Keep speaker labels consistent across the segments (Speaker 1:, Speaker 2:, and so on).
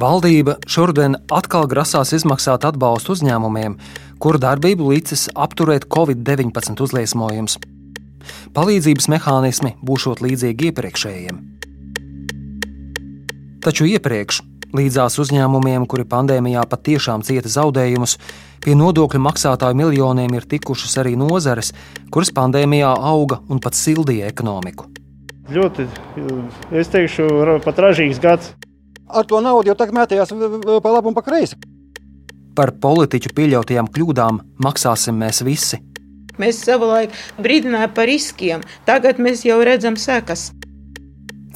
Speaker 1: Valdība šodien atkal grasās izmaksāt atbalstu uzņēmumiem, kuru darbību licis apturēt Covid-19 uzliesmojums. Palīdzības mehānismi būšot līdzīgi iepriekšējiem. Taču iepriekš līdzās uzņēmumiem, kuri pandēmijā patiešām cieta zaudējumus, pie nodokļu maksātāju miljoniem ir tikušas arī nozares, kuras pandēmijā auga un pat sildīja ekonomiku.
Speaker 2: Ļoti, es teikšu, pat ražīgs gads
Speaker 3: ar to naudu jau tagad mētījās pa labi un pa kreisi.
Speaker 1: Par politiķu pieļautajām kļūdām maksāsim mēs visi.
Speaker 4: Mēs savulaik brīdinājām par riskiem, tagad mēs jau redzam sekas.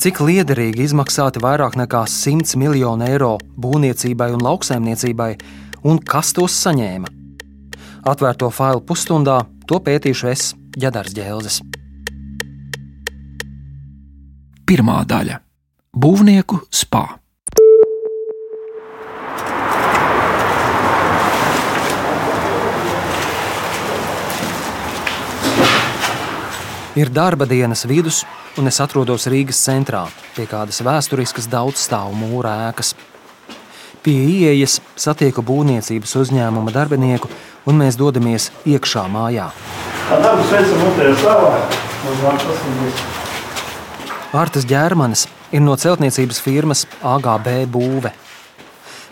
Speaker 1: Cik liederīgi izmaksāti vairāk nekā 100 miljonu eiro būvniecībai un lauksaimniecībai, un kas tos saņēma? Atvērto failu pusstundā to pētīšu es, Jadars Džēlzes.
Speaker 5: Pirmā daļa - Būvnieku spāņu.
Speaker 1: Ir darba dienas vidus, un es atrodos Rīgas centrā, pie kādas vēsturiskas daudzstāvu mūra ēkas. Pie ieejas satieku būvniecības uzņēmuma darbinieku, un mēs dodamies iekšā mājā. Artas ģērmanis ir no celtniecības firmas AGB būve.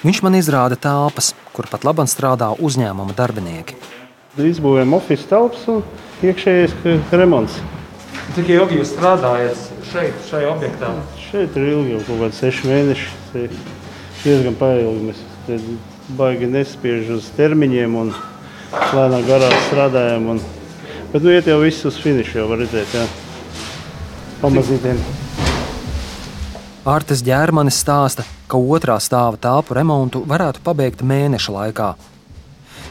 Speaker 1: Viņš man izrāda telpas, kur pat labam strādā uzņēmuma darbinieki.
Speaker 2: Izbūvējam oficiālu telpas un iekšējais remonts.
Speaker 6: Cik ilgi jūs strādājat šeit, šajā objektā?
Speaker 2: Šeit ir ilgi, jau kaut kādi seši mēneši. Diezgan pailgi. Mēs baigi nespiež uz termiņiem un lēnām garā strādājam. Un, bet nu iet jau viss uz finišu, jau var redzēt, jā. Pamazītiem.
Speaker 1: Artes ģērmanis stāsta, ka otrā stāva telpu remontu varētu pabeigt mēneša laikā.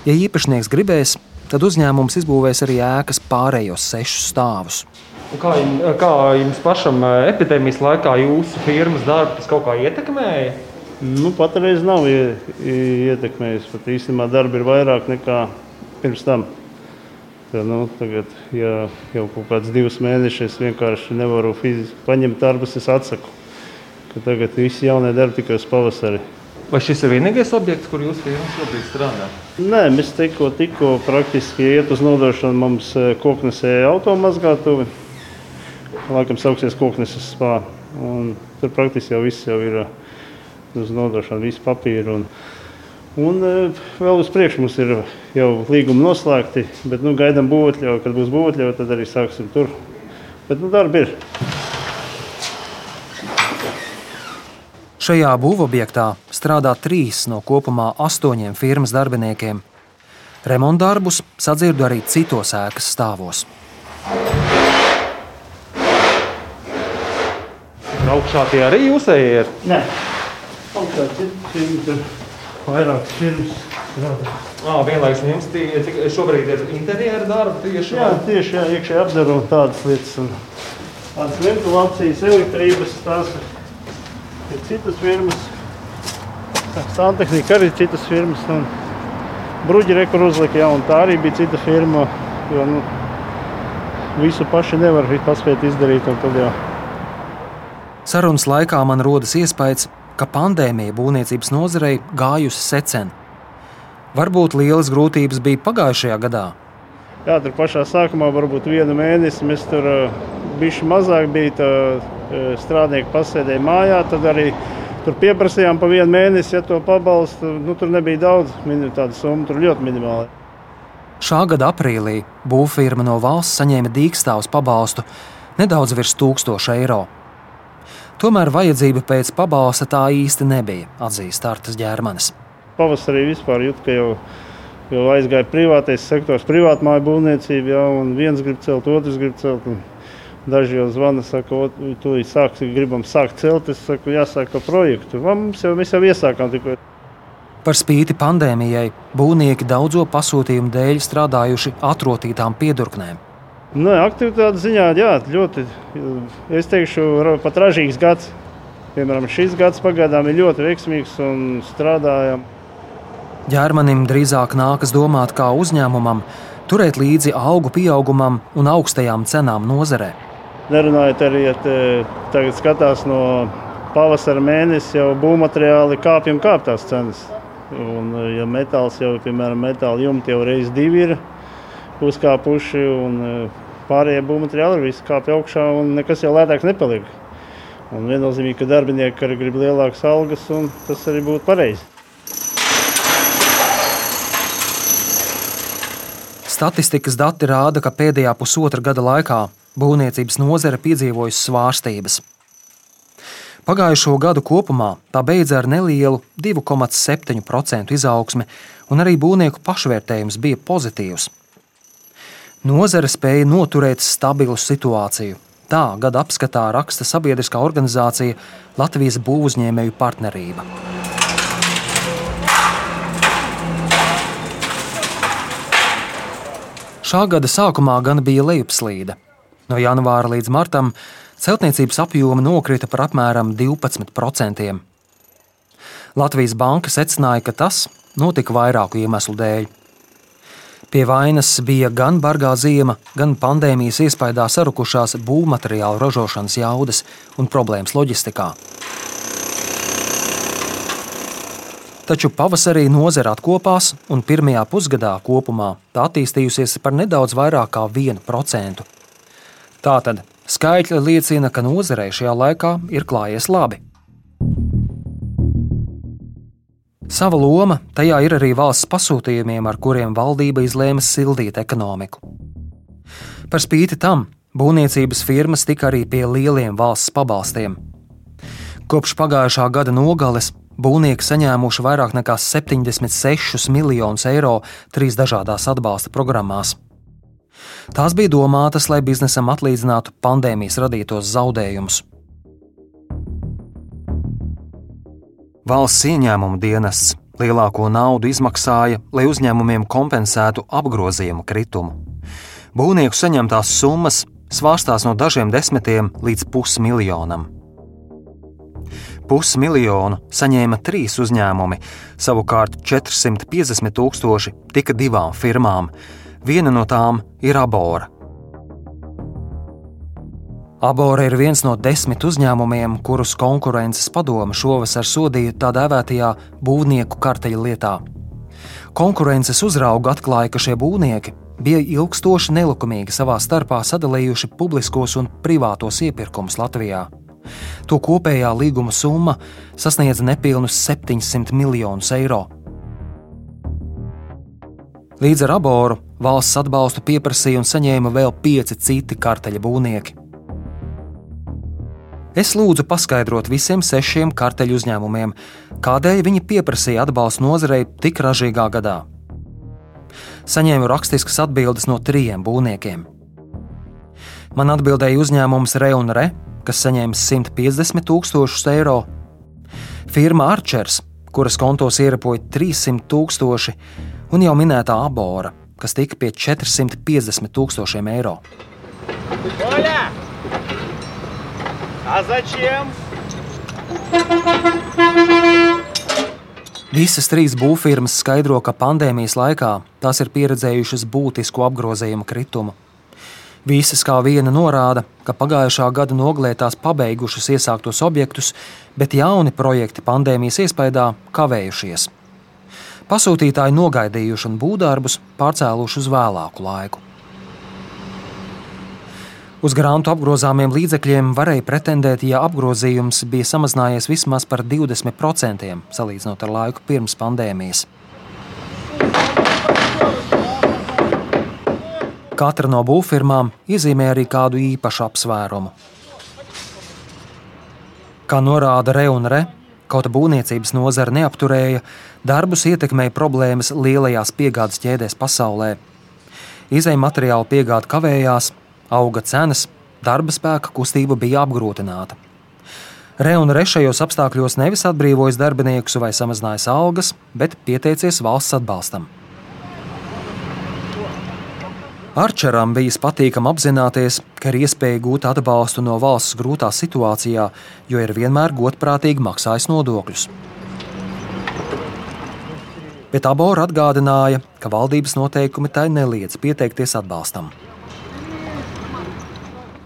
Speaker 1: Ja īpašnieks gribēs, tad uzņēmums izbūvēs arī ēkas pārējos sešus stāvus.
Speaker 6: Kā, jums, kā jums pašam epidēmijas laikā jūsu firmas darbs kaut kā ietekmēja?
Speaker 2: Nu, patreiz nav ietekmējis. Pat īstenībā darbi ir vairāk nekā pirms tam. Tā, nu, tagad, ja jau kaut kāds divus mēnešus vienkārši nevaru fiziski paņemt darbus, es atsaku. Tagad viss jaunie darbi tikai uz pavasari.
Speaker 6: Vai šis ir vienīgais objekts, kur jūs šobrīd strādā?
Speaker 2: Nē, mēs tikko, tikko praktiski iet uz nodošanu mums koknesē automazgātuvi laikam sauksies kokneses spā. Un tur praktiski jau viss jau ir uh, uz nodošanu, visi papīri. Un, un vēl uz priekšu mums ir jau līgumi noslēgti, bet nu, gaidām būvotļauju. Kad būs būvotļauja, tad arī sāksim tur. Bet nu, darbi ir.
Speaker 1: Šajā būvobjektā strādā trīs no kopumā astoņiem firmas darbiniekiem. Remontdarbus sadzirdu arī citos ēkas stāvos.
Speaker 6: augšā tie arī jūsēji ir?
Speaker 2: Nē, augšā ir vairākas firmas.
Speaker 6: Ah, vienlaikus jums tie, šobrīd ir interjera darbi tieši?
Speaker 2: Jā, tieši jā, iekšēji apdaru un tādas lietas. Un tādas ventilācijas, elektrības, tās ir citas firmas. Santehnika arī citas firmas. Bruģi rekur uzlika, jā, un tā arī bija cita firma. Jo, nu, visu paši nevar paspēt izdarīt, jau
Speaker 1: Sarunas laikā man rodas iespējas, ka pandēmija būvniecības nozarei gājusi secen. Varbūt lielas grūtības bija pagājušajā gadā.
Speaker 2: Jā, tur pašā sākumā varbūt vienu mēnesi mēs tur bijām mazāk, bija tā, strādnieki pasēdēja mājā. Tad arī tur pieprasījām pa vienu mēnesi, ja to pabalstu. Nu, tur nebija daudz, tāda summa tur ļoti minimāla.
Speaker 1: Šā gada aprīlī būvfirma no valsts saņēma dīkstāvus pabalstu nedaudz virs 1000 eiro. Tomēr vajadzība pēc pabalsta tā īsti nebija, atzīst Artas ģērmanis.
Speaker 2: Pavasarī vispār jūt, ka jau, jau aizgāja privātais sektors, privāta māja būvniecība, jau, un viens grib celt, otrs grib celt. Daži jau zvana, saka, tu sāks, gribam sākt celt. Es saku, jāsāk ar projektu. Mums jau, mēs jau iesākām tikko.
Speaker 1: Par spīti pandēmijai, būvnieki daudzo pasūtījumu dēļ strādājuši atrotītām piedurknēm.
Speaker 2: Nē, nu, aktivitātes ziņā jā, ļoti, es teikšu, pat ražīgs gads. Piemēram, šis gads pagaidām ir ļoti veiksmīgs un strādājam.
Speaker 1: Ģermanim drīzāk nākas domāt kā uzņēmumam, turēt līdzi augu pieaugumam un augstajām cenām nozarē.
Speaker 2: Nerunājot arī, ja tagad skatās no pavasara mēnesis jau būvmateriāli kāpj un kāp tās cenas. Un, ja metāls jau, piemēram, metāla jumti jau reiz divi ir uzkāpuši, un pārējie būvmateriāli arī viss kāpj augšā, un nekas jau lētāks nepaliek. Un viennozīmīgi, ka darbinieki arī grib lielākas algas, un tas arī būtu pareizi.
Speaker 1: Statistikas dati rāda, ka pēdējā pusotra gada laikā būvniecības nozare piedzīvojusi svārstības. Pagājušo gadu kopumā tā beidza ar nelielu 2,7% izaugsmi, un arī būvnieku pašvērtējums bija pozitīvs. Nozare spēja noturēt stabilu situāciju. Tā gada apskatā raksta sabiedriskā organizācija Latvijas būvniecēju partnerība. Šā gada sākumā gan bija lejupslīde. No janvāra līdz martam celtniecības apjoma nokrita par apmēram 12%. Latvijas banka secināja, ka tas notika vairāku iemeslu dēļ. Pie vainas bija gan bargā zima, gan pandēmijas iespējā sarukušās būvmateriālu ražošanas jaudas un problēmas loģistikā. Taču pavasarī nozara atkopās, un pirmajā pusgadā kopumā tā attīstījusies par nedaudz vairāk kā 1%. Tātad skaitļi liecina, ka nozarei šajā laikā ir klājies labi. Sava loma tajā ir arī valsts pasūtījumiem, ar kuriem valdība izlēma sildīt ekonomiku. Par spīti tam būvniecības firmas tika arī pie lieliem valsts pabalstiem. Kopš pagājušā gada nogales Būvnieki saņēmuši vairāk nekā 76 miljonus eiro trīs dažādās atbalsta programmās. Tās bija domātas, lai biznesam atlīdzinātu pandēmijas radītos zaudējumus. Valsts ieņēmumu dienests lielāko naudu izmaksāja, lai uzņēmumiem kompensētu apgrozījumu kritumu. Būvnieku saņemtās summas svārstās no dažiem desmitiem līdz pusmiljonam pusmiljonu saņēma trīs uzņēmumi, savukārt 450 tūkstoši tika divām firmām. Viena no tām ir Abora. Abora ir viens no desmit uzņēmumiem, kurus konkurences padome šovasar sodīja tā dēvētajā būvnieku karteļa lietā. Konkurences uzrauga atklāja, ka šie būvnieki bija ilgstoši nelikumīgi savā starpā sadalījuši publiskos un privātos iepirkumus Latvijā. To kopējā līguma summa sasniedza nepilnus 700 miljonus eiro. Līdz ar aboru valsts atbalstu pieprasīja un saņēma vēl pieci citi karteļa būvnieki. Es lūdzu paskaidrot visiem sešiem karteļu uzņēmumiem, kādēļ viņi pieprasīja atbalstu nozarei tik ražīgā gadā. Saņēmu rakstiskas atbildes no trijiem būvniekiem. Man atbildēja uzņēmums Re un Re, kas saņēma 150 tūkstošus eiro, firma Arčers, kuras kontos ierapoja 300 tūkstoši, un jau minētā Abora, kas tika pie 450 tūkstošiem eiro. Oļā! A začiem? Visas trīs būvfirmas skaidro, ka pandēmijas laikā tās ir pieredzējušas būtisku apgrozījumu kritumu. Visas kā viena norāda, ka pagājušā gada nogalē tās pabeigušas iesāktos objektus, bet jauni projekti pandēmijas iespējā kavējušies. Pasūtītāji nogaidījuši un būvdarbus pārcēluši uz vēlāku laiku. Uz grantu apgrozāmiem līdzekļiem varēja pretendēt, ja apgrozījums bija samazinājies vismaz par 20% salīdzinot ar laiku pirms pandēmijas. Katra no būvfirmām iezīmē arī kādu īpašu apsvērumu. Kā norāda Re un Re, kaut būvniecības nozara neapturēja, darbus ietekmēja problēmas lielajās piegādes ķēdēs pasaulē. Izejuma materiālu piegāde kavējās, auga cenas, darba spēka kustība bija apgrūtināta. Re un Re šajos apstākļos nevis atbrīvojas darbiniekus vai samazinājis algas, bet pieteicies valsts atbalstam. Arčeram bija patīkami apzināties, ka ir iespēja gūt atbalstu no valsts grūtā situācijā, jo ir vienmēr godprātīgi maksājis nodokļus. Bet Abora atgādināja, ka valdības noteikumi tai neliedz pieteikties atbalstam.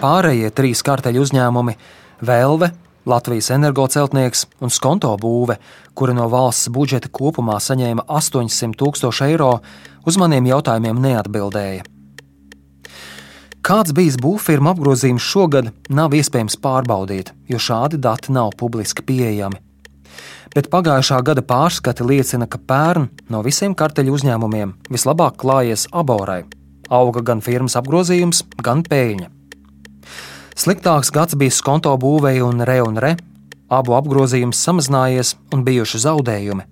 Speaker 1: Pārējie trīs karteļu uzņēmumi - Velve, Latvijas energoceltnieks un skonto būve, kura no valsts budžeta kopumā saņēma 800 tūkstoši eiro, uz maniem jautājumiem neatbildēja. Kāds bijis būvfirma apgrozījums šogad, nav iespējams pārbaudīt, jo šādi dati nav publiski pieejami. Bet pagājušā gada pārskati liecina, ka pērn no visiem karteļu uzņēmumiem vislabāk klājies aborai. Auga gan firmas apgrozījums, gan peļņa. Sliktāks gads bija skonto būvēja un re un re. Abu apgrozījums samazinājies un bijuši zaudējumi.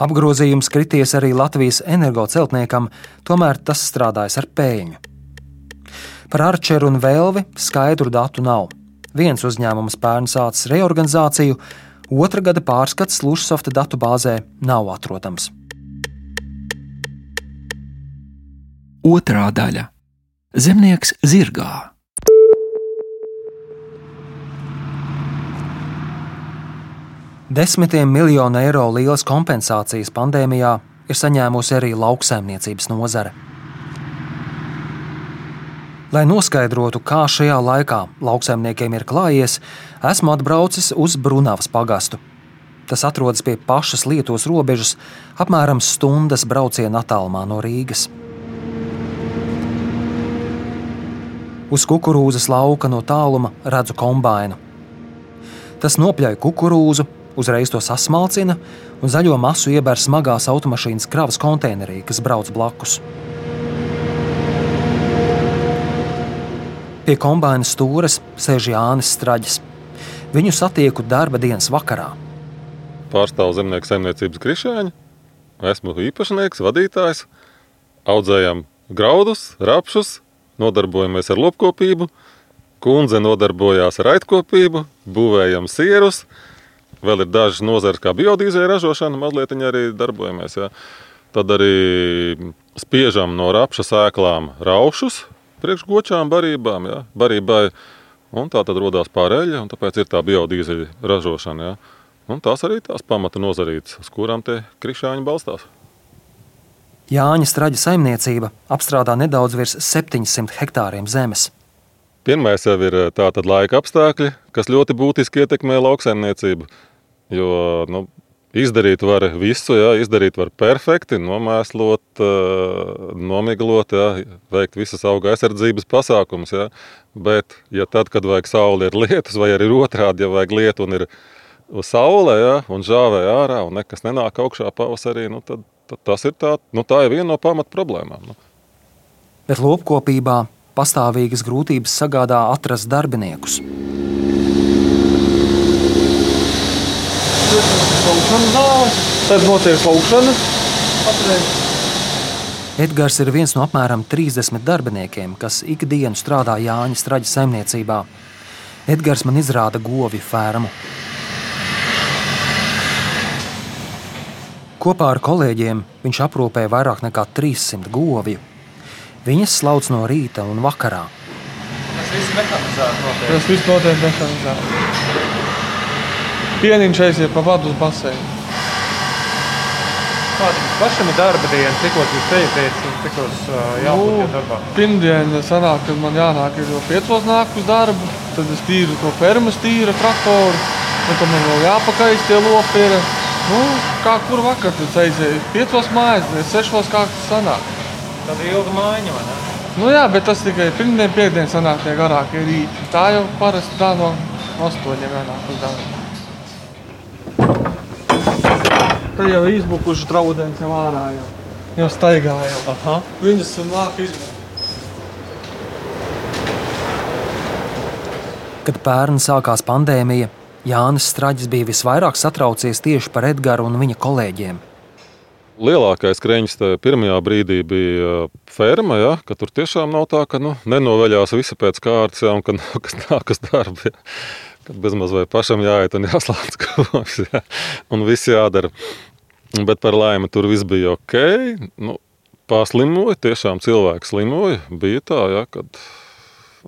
Speaker 1: Apgrozījums krities arī Latvijas energoceltniekam, tomēr tas strādājas ar pēļņu. Par Arčeru un Vēlvi skaidru datu nav. Viens uzņēmums pērn sācis reorganizāciju, otra gada pārskats Lušsofta datu bāzē nav atrodams.
Speaker 5: Otrā daļa - Zemnieks zirgā.
Speaker 1: Desmitiem miljonu eiro lielas kompensācijas pandēmijā ir saņēmusi arī lauksaimniecības nozare. Lai noskaidrotu, kā šajā laikā lauksaimniekiem ir klājies, esmu atbraucis uz Brunavas pagastu. Tas atrodas pie pašas Lietuvas robežas, apmēram stundas brauciena attālumā no Rīgas. Uz kukurūzas lauka no tāluma redzu kombāinu. Tas nopļauj kukurūzu, Uzreiz to sasmalcina un zaļo masu ieber smagās automašīnas kravas konteinerī, kas brauc blakus. Pie kombāna stūres sēž Jānis Straģis. Viņu satieku darba dienas vakarā.
Speaker 7: Pārstāvu zemnieku saimniecības krišāņu. Esmu īpašnieks, vadītājs. Audzējam graudus, rapšus, nodarbojamies ar lopkopību. Kundze nodarbojās ar aitkopību, būvējam sierus, Vēl ir dažas nozares, kā biodīzeļa ražošana, mazliet arī darbojamies. Jā. Tad arī spiežam no rapša sēklām raušus priekšgočām barībām. Jā. Barībai, un tā tad radās pārēļa, un tāpēc ir tā biodīzeļa ražošana. Jā. Un tās arī tās pamata nozarītes, uz kurām tie krišāņi balstās.
Speaker 1: Jāņa Straģa saimniecība apstrādā nedaudz virs 700 hektāriem zemes.
Speaker 7: Pirmais jau ir tātad laika apstākļi, kas ļoti būtiski ietekmē lauksaimniecību. Jo nu, izdarīt var visu, jā, izdarīt var perfekti, nomēslot, nomiglot, jā, veikt visas auga aizsardzības pasākumus. Jā. Bet, ja tad, kad vajag sauli, ir lietus, vai arī otrādi, ja vajag lietu un ir saule, jā, un žāvē ārā, un nekas nenāk augšā pavasarī, nu, tad, tad tas ir tā, nu, tā ir viena no pamat problēmām. Nu.
Speaker 1: Bet lopkopībā pastāvīgas grūtības sagādā atrast darbiniekus.
Speaker 6: Slaukšanas zāle, tad notiek slaukšana.
Speaker 1: Edgars ir viens no apmēram 30 darbiniekiem, kas ikdienu strādā Jāņa Straģa saimniecībā. Edgars man izrāda govju fermu. Kopā ar kolēģiem viņš aprūpē vairāk nekā 300 govju. Viņas slauc no rīta un vakarā.
Speaker 6: Tas viss mehanizēts. Tas viss notiek mehanizēts. Pieniņš aiziet pa vadu uz baseinu.
Speaker 8: Kāda jums pašam ir darba diena? Cikos jūs tejaties un cikos uh, jābūt nu, darbā?
Speaker 6: Pirmdien sanāk, kad man jānāk jau piecos nāk uz darbu. Tad es tīru to fermas tīra traktoru. Un tad man vēl jāpakaist tie lopi ir. Nu, kā kur vakar tad aizēju? Piecos mājas, sešos kā tas sanāk.
Speaker 8: Tad ilga mājiņa, vai ne?
Speaker 6: Nu jā, bet tas tikai pirmdien, piekdien sanāk tie garākie rīti. Tā jau parasti tā no astoņiem jānāk uz darbu. Tad jau izbukuši draudēns jau ārā. Jau, jau staigā jau. Aha. Viņas nāk izbukuši.
Speaker 1: Kad pērn sākās pandēmija, Jānis Straģis bija visvairāk satraucies tieši par Edgars un viņa kolēģiem.
Speaker 7: Lielākais kreņķis pirmajā brīdī bija ferma, ja, ka tur tiešām nav tā, ka nu, nenoveļās visi pēc kārtas, ja, un ka nākas, nākas darbi. Ja. Kad bezmaz vai pašam jāiet un jāslēdz kopš, ja, un viss jādara. Bet par laimi tur viss bija ok. Nu, Paslimoja, tiešām cilvēks slimoja. Bija tā, ja, kad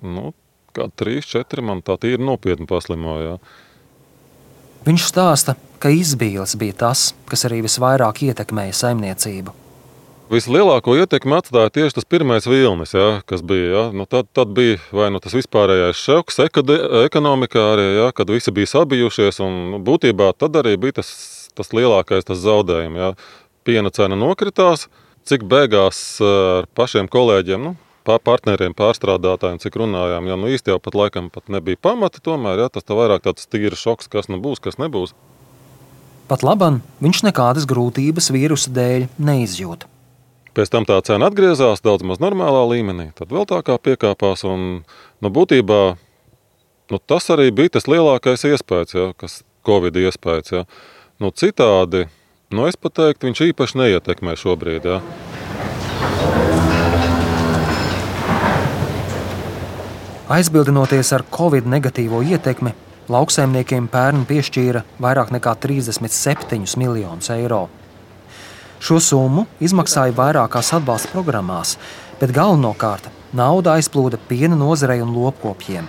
Speaker 7: nu, kādi trīs, četri man tā tīri nopietni paslimoja.
Speaker 1: Viņš stāsta, ka izbīles bija tas, kas arī visvairāk ietekmēja saimniecību.
Speaker 7: Vislielāko ietekmi atstāja tieši tas pirmais vilnis, ja, kas bija. Ja. Nu, tad, tad bija vai nu tas vispārējais šoks ekonomikā, arī, ja, kad visi bija sabijušies. Un, nu, būtībā tad arī bija tas, tas lielākais tas zaudējums. Ja. Piena cena nokritās, cik beigās ar pašiem kolēģiem, nu, partneriem, pārstrādātājiem, cik runājām. Nu, jau pat laikam pat nebija pamata, tomēr ja, tas tā vairāk tāds tīrs šoks, kas nu būs, kas nebūs.
Speaker 1: Pat labam viņš nekādas grūtības vīrusa dēļ neizjūt.
Speaker 7: Pēc tam tā cena atgriezās daudz maz normālā līmenī, tad vēl tā kā piekāpās. Un, nu, būtībā nu, tas arī bija tas lielākais iespējas, ja, kas Covid iespējas. Ja. Nu, citādi, nu, es pat teiktu, viņš īpaši neietekmē šobrīd. Ja.
Speaker 1: Aizbildinoties ar Covid negatīvo ietekmi, lauksaimniekiem pērn piešķīra vairāk nekā 37 miljonus eiro. Šo summu izmaksāja vairākās atbalsta programmās, bet galvenokārt nauda aizplūda piena nozarei un lopkopiem.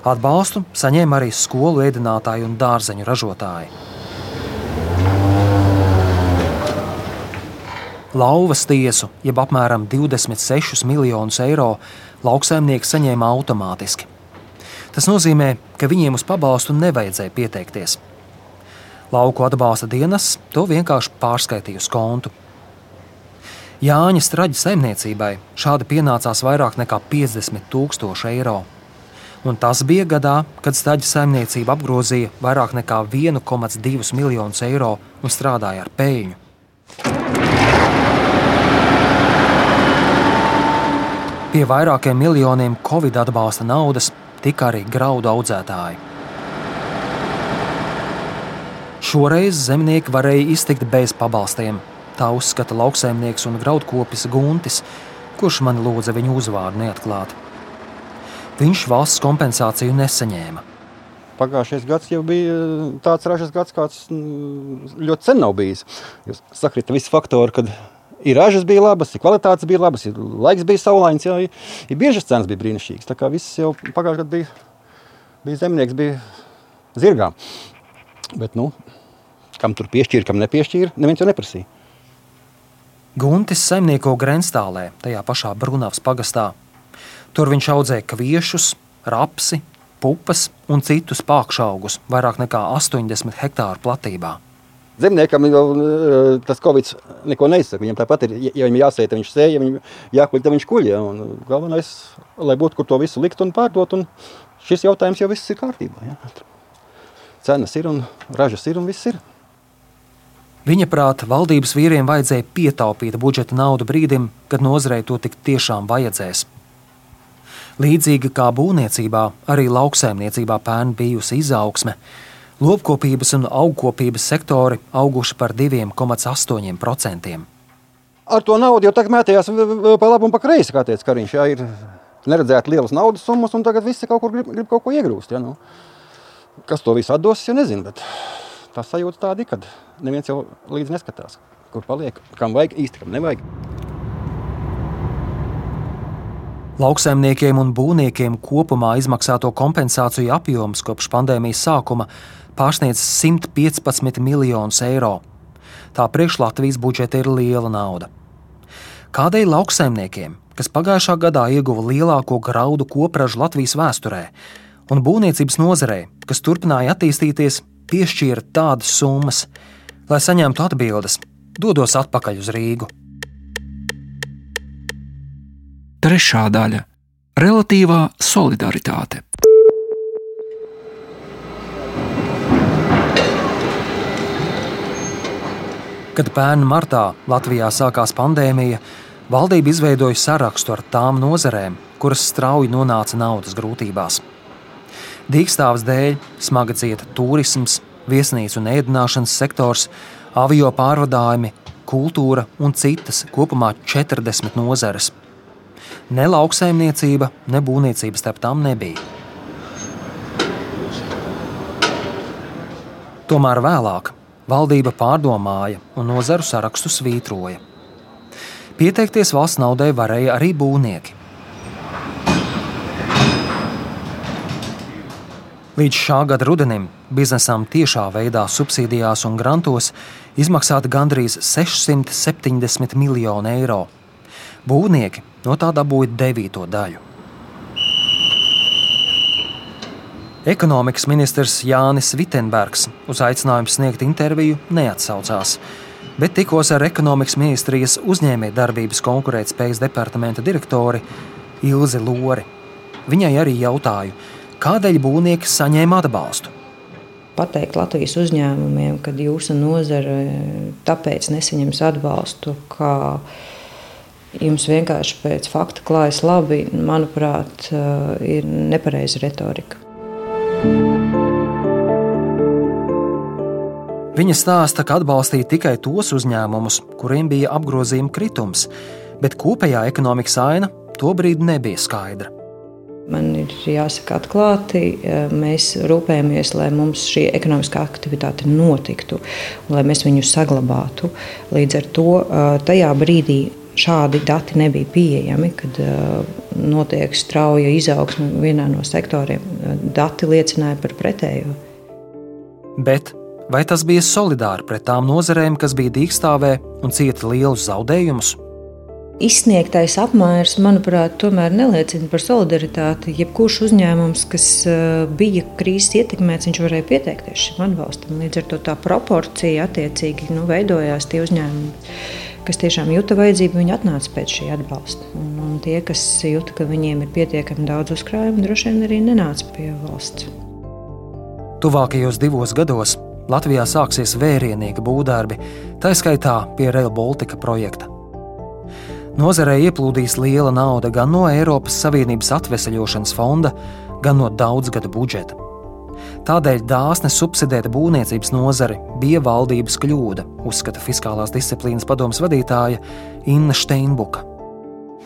Speaker 1: Atbalstu saņēma arī skolu ēdinātāji un dārzeņu ražotāji. Lauvas tiesu, jeb apmēram 26 miljonus eiro, lauksaimnieki saņēma automātiski. Tas nozīmē, ka viņiem uz pabalstu nevajadzēja pieteikties. Lauku atbalsta dienas to vienkārši pārskaitīja uz kontu. Jāņa straģa saimniecībai šādi pienācās vairāk nekā 50 tūkstoši eiro. Un tas bija gadā, kad staģa saimniecība apgrozīja vairāk nekā 1,2 miljonus eiro un strādāja ar peļņu. Pie vairākiem miljoniem Covid atbalsta naudas tika arī graudu audzētāji. Šoreiz zemnieki varēja iztikt bez pabalstiem. Tā uzskata lauksaimnieks un graudkopis Guntis, kurš man lūdza viņu uzvārdu neatklāt. Viņš valsts kompensāciju nesaņēma.
Speaker 3: Pagājušais gads jau bija eh, tāds ražas gads, kāds mm, ļoti sen nav bijis. Jūs sakrita visi faktori, kad ir ražas bija labas, ir kvalitātes bija labas, ir laiks bija saulains, jā, ir, ir biežas cenas bija brīnišķīgas. Tā kā viss jau pagājušajā gadā bija, bija zemnieks, bija zirgām. Bet, nu, kam tur piešķīra, kam nepiešķīra, neviens to neprasīja.
Speaker 1: Guntis saimnieko Grenstālē, tajā pašā Brunavas pagastā. Tur viņš audzēja kviešus, rapsi, pupas un citus pākšaugus vairāk nekā 80 hektāru platībā.
Speaker 3: Zemniekam jau eh, tas covid neko neizsaka. Viņam tāpat ir, ja viņam jāsēja, tad viņš sēja, ja viņam jākuļ, tad viņš kuļ. Ja? Galvenais, lai būtu, kur to visu likt un pārdot, un šis jautājums jau viss ir kārtībā. Ja? Cenas ir un ražas ir un viss ir.
Speaker 1: Viņa prāta valdības vīriem vajadzēja pietaupīt budžeta naudu brīdim, kad nozarei to tik tiešām vajadzēs. Līdzīgi kā būvniecībā, arī lauksaimniecībā pērn bijusi izaugsme. Lopkopības un augkopības sektori auguši par 2,8%.
Speaker 3: Ar to naudu jau tagad mētījās pa labi un pa kreisi, kā teica Kariņš. Jā, ir neredzēt lielas naudas summas, un tagad visi kaut kur grib, grib kaut ko iegrūst. Ja, nu. Kas to visu atdos, es nezinu. Bet tā sajūta tāda, ka neviens jau līdzi neskatās, kur paliek, kam vajag īsti, kam nevajag.
Speaker 1: Lauksaimniekiem un būvniekiem kopumā izmaksāto kompensāciju apjoms kopš pandēmijas sākuma pārsniedz 115 miljonus eiro. Tā priekš Latvijas budžeta ir liela nauda. Kādēļ lauksaimniekiem, kas pagājušā gadā ieguva lielāko graudu kopražu Latvijas vēsturē, un būvniecības nozarē, kas turpināja attīstīties, piešķīra tādas summas, lai saņemtu atbildes, dodos atpakaļ uz Rīgu.
Speaker 5: Trešā daļa - relatīvā solidaritāte.
Speaker 1: Kad pērn martā Latvijā sākās pandēmija, valdība izveidoja sarakstu ar tām nozarēm, kuras strauji nonāca naudas grūtībās. Dīkstāvs dēļ smaga cieta turisms, viesnīcu un ēdināšanas sektors, avio pārvadājumi, kultūra un citas kopumā 40 nozares. Ne lauksaimniecība, ne būvniecība starp tām nebija. Tomēr vēlāk valdība pārdomāja un nozaru sarakstu svītroja. Pieteikties valsts naudai varēja arī būvnieki. Līdz šā gada rudenim biznesam tiešā veidā subsīdijās un grantos izmaksāta gandrīz 670 miljoni eiro. Būvnieki no tā dabūja devīto daļu. Ekonomikas ministrs Jānis Vitsenbergs uz aicinājumu sniegt interviju neatsaucās, bet tikos ar ekonomikas ministrijas uzņēmējdarbības konkurētspējas departamenta direktori Ilzi Lori. Viņai arī jautāju, kādēļ būvnieki saņēma atbalstu.
Speaker 9: Pateikt Latvijas uzņēmumiem, ka jūsu nozare tāpēc nesaņems atbalstu, ka jums vienkārši pēc fakta klājas labi, manuprāt, ir nepareiza retorika.
Speaker 1: Viņa stāsta, ka atbalstīja tikai tos uzņēmumus, kuriem bija apgrozījuma kritums, bet kopējā ekonomikas aina tobrīd nebija skaidra.
Speaker 9: Man ir jāsaka, atklāti, mēs rūpējamies, lai mums šī ekonomiskā aktivitāte notiktu, lai mēs viņu saglabātu. Līdz ar to tajā brīdī šādi dati nebija pieejami, kad notiek strauja izaugsme vienā no sektoriem. Dati liecināja par pretējo.
Speaker 1: Bet vai tas bija solidāri pret tām nozarēm, kas bija dīkstāvē un cieta lielus zaudējumus?
Speaker 9: Izsniegtais apmērs, manuprāt, tomēr neliecina par solidaritāti. Jebkurš uzņēmums, kas bija krīzes ietekmēts, viņš varēja pieteikties šim atbalstam. Līdz ar to tā proporcija attiecīgi nu, veidojās tie uzņēmumi kas tiešām jūta vajadzību, viņi atnāca pēc šī atbalsta. Un, un tie, kas jūta, ka viņiem ir pietiekami daudz uzkrājumu, droši vien arī nenāca pie valsts.
Speaker 1: Tuvākajos divos gados Latvijā sāksies vērienīga būvdarbi, tā skaitā pie Rail Baltica projekta. Nozarē ieplūdīs liela nauda gan no Eiropas Savienības atvesaļošanas fonda, gan no daudzgada budžeta. Tādēļ dāsni subsidēt būvniecības nozari bija valdības kļūda, uzskata Fiskālās disciplīnas padomas vadītāja Inna Steinbuka.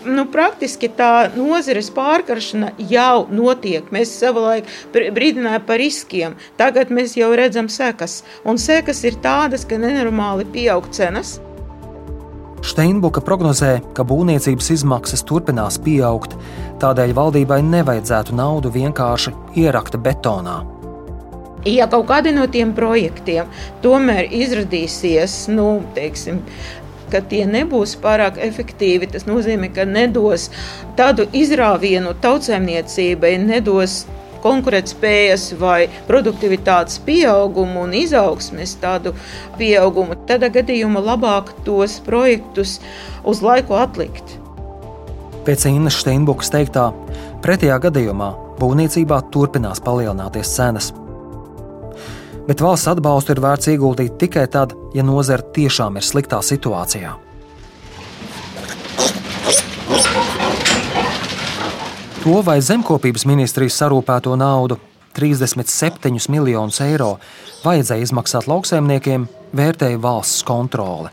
Speaker 4: Nu, praktiski tā nozares pārkaršana jau notiek. Mēs savulaik brīdinājām par riskiem. Tagad mēs jau redzam sekas. Un sekas ir tādas, ka nenormāli pieaug cenas.
Speaker 1: Steinbuka prognozē, ka būvniecības izmaksas turpinās pieaugt, tādēļ valdībai nevajadzētu naudu vienkārši ierakt betonā.
Speaker 4: Ja kaut kādi no tiem projektiem tomēr izrādīsies, nu, teiksim, ka tie nebūs pārāk efektīvi, tas nozīmē, ka nedos tādu izrāvienu tautsēmniecībai, nedos konkurētspējas vai produktivitātes pieaugumu un izaugsmes tādu pieaugumu, tad gadījumā labāk tos projektus uz laiku atlikt.
Speaker 1: Pēc Innas Steinbukas teiktā, pretējā gadījumā būvniecībā turpinās palielināties cenas bet valsts atbalstu ir vērts ieguldīt tikai tad, ja nozara tiešām ir sliktā situācijā. To vai zemkopības ministrijas sarūpēto naudu, 37 miljonus eiro, vajadzēja izmaksāt lauksaimniekiem, vērtēja valsts kontrole.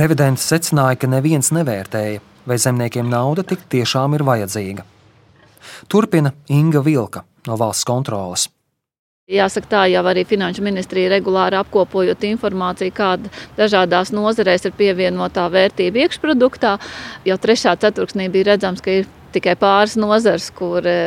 Speaker 1: Revidents secināja, ka neviens nevērtēja, vai zemniekiem nauda tik tiešām ir vajadzīga. Turpina Inga Vilka no valsts kontrolas.
Speaker 10: Jāsaka, tā jau arī Finanšu ministrija regulāri apkopojot informāciju, kāda dažādās nozarēs ir pievienotā vērtība iekšproduktā. Jau trešā ceturksnī bija redzams, ka ir tikai pāris nozars, kur e,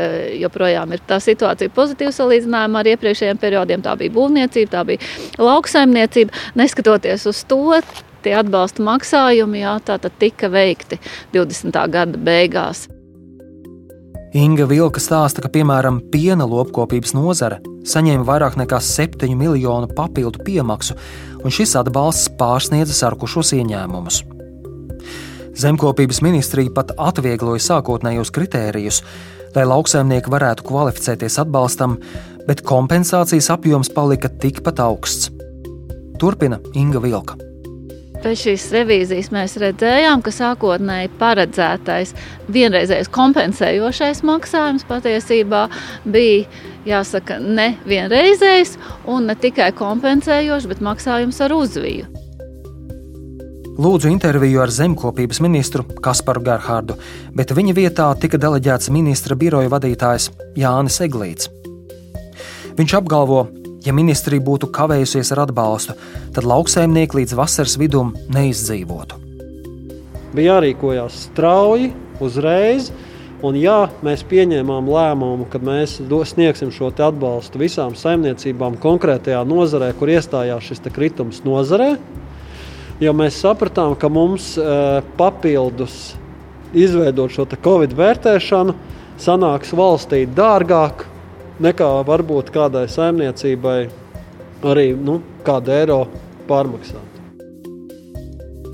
Speaker 10: joprojām ir tā situācija pozitīva salīdzinājumā ar iepriekšējiem periodiem. Tā bija būvniecība, tā bija lauksaimniecība. Neskatoties uz to, tie atbalsta maksājumi jā, tika veikti 20. gada beigās.
Speaker 1: Inga Vilka stāsta, ka piemēram piena lopkopības nozare saņēma vairāk nekā 7 miljonu papildu piemaksu, un šis atbalsts pārsniedza sarkušos ieņēmumus. Zemkopības ministrija pat atviegloja sākotnējos kritērijus, lai lauksaimnieki varētu kvalificēties atbalstam, bet kompensācijas apjoms palika tikpat augsts. Turpina Inga Vilka.
Speaker 10: Pēc šīs revīzijas mēs redzējām, ka sākotnēji paredzētais vienreizējais kompensējošais maksājums patiesībā bija jāsaka, ne vienreizējs un ne tikai kompensējošs, bet maksājums ar uzviju.
Speaker 1: Lūdzu interviju ar zemkopības ministru Kasparu Gerhārdu, bet viņa vietā tika deleģēts ministra biroja vadītājs Jānis Eglīts. Viņš apgalvo, Ja ministrija būtu kavējusies ar atbalstu, tad lauksaimnieki līdz vasaras vidum neizdzīvotu.
Speaker 3: Bija jārīkojās strauji, uzreiz,
Speaker 11: Un, ja mēs pieņēmām lēmumu, ka mēs sniegsim šo atbalstu visām saimniecībām konkrētajā nozarē, kur iestājās šis kritums nozarē, jo mēs sapratām, ka mums e, papildus izveidot šo Covid vērtēšanu sanāks valstī dārgāk nekā varbūt kādai saimniecībai arī nu, kādu eiro pārmaksāt.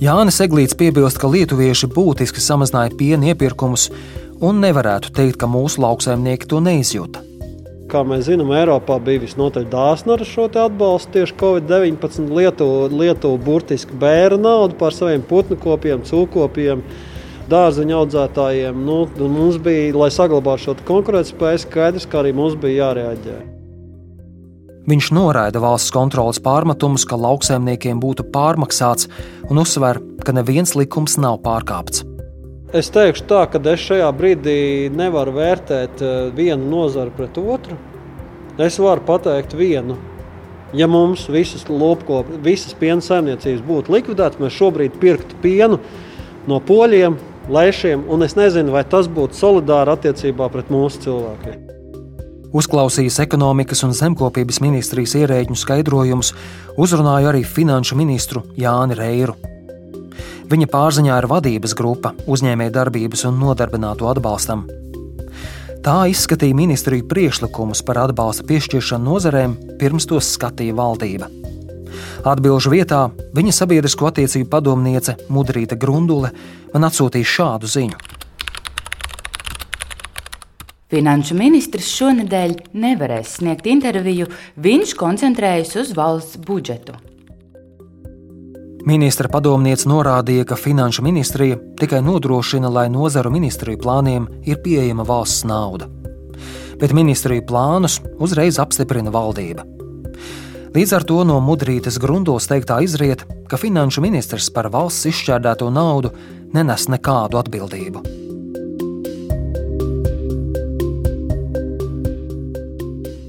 Speaker 1: Jānis Eglīts piebilst, ka lietuvieši būtiski samazināja piena iepirkumus un nevarētu teikt, ka mūsu lauksaimnieki to neizjūta.
Speaker 11: Kā mēs zinām, Eiropā bija visnotaļ dāsna ar šo atbalstu tieši Covid-19. Lietuva, Lietuva burtiski bēra naudu par saviem putnu kopiem, cūkopiem, dārzeņu audzētājiem. Nu, mums bija, lai saglabātu šo konkurētspēju, skaidrs, ka arī mums bija jārēģē.
Speaker 1: Viņš noraida valsts kontrolas pārmetumus, ka lauksaimniekiem būtu pārmaksāts, un uzsver, ka neviens likums nav pārkāpts.
Speaker 11: Es teikšu tā, ka es šajā brīdī nevaru vērtēt eh, vienu nozari pret otru. Es varu pateikt vienu. Ja mums visas, lopkop, visas piena saimniecības būtu likvidētas, mēs šobrīd pirktu pienu no poļiem, lēšiem, un es nezinu, vai tas būtu solidāri attiecībā pret mūsu cilvēkiem.
Speaker 1: Uzklausījis ekonomikas un zemkopības ministrijas ierēģu skaidrojumus, uzrunāju arī finanšu ministru Jāni Reiru. Viņa pārziņā ir vadības grupa uzņēmējdarbības un nodarbināto atbalstam. Tā izskatīja ministriju priekšlikumus par atbalsta piešķiršanu nozarēm, pirms tos skatīja valdība. Atbilžu vietā viņa sabiedrisko attiecību padomniece Mudrīta Grundule man atsūtīja šādu ziņu.
Speaker 12: Finanšu ministrs šonadēļ nevarēs sniegt interviju, viņš koncentrējas uz valsts budžetu.
Speaker 1: Ministra padomniece norādīja, ka Finanšu ministrija tikai nodrošina, lai nozaru ministriju plāniem ir pieejama valsts nauda. Bet ministriju plānus uzreiz apstiprina valdība. Līdz ar to no mudrītes grundos teiktā izriet, ka finanšu ministrs par valsts izšķērdēto naudu nenes nekādu atbildību.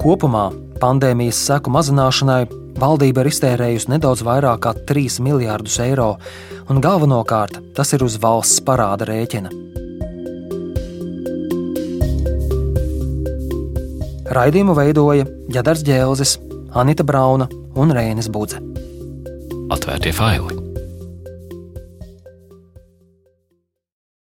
Speaker 1: Kopumā pandēmijas seku mazināšanai Valdība ir iztērējusi nedaudz vairāk kā 3 miljārdus eiro, un galvenokārt tas ir uz valsts parāda rēķina. Raidījumu veidoja Jadars Džēlzis, Anita Brauna un Rēnis Budze.
Speaker 5: Atvērtie faili!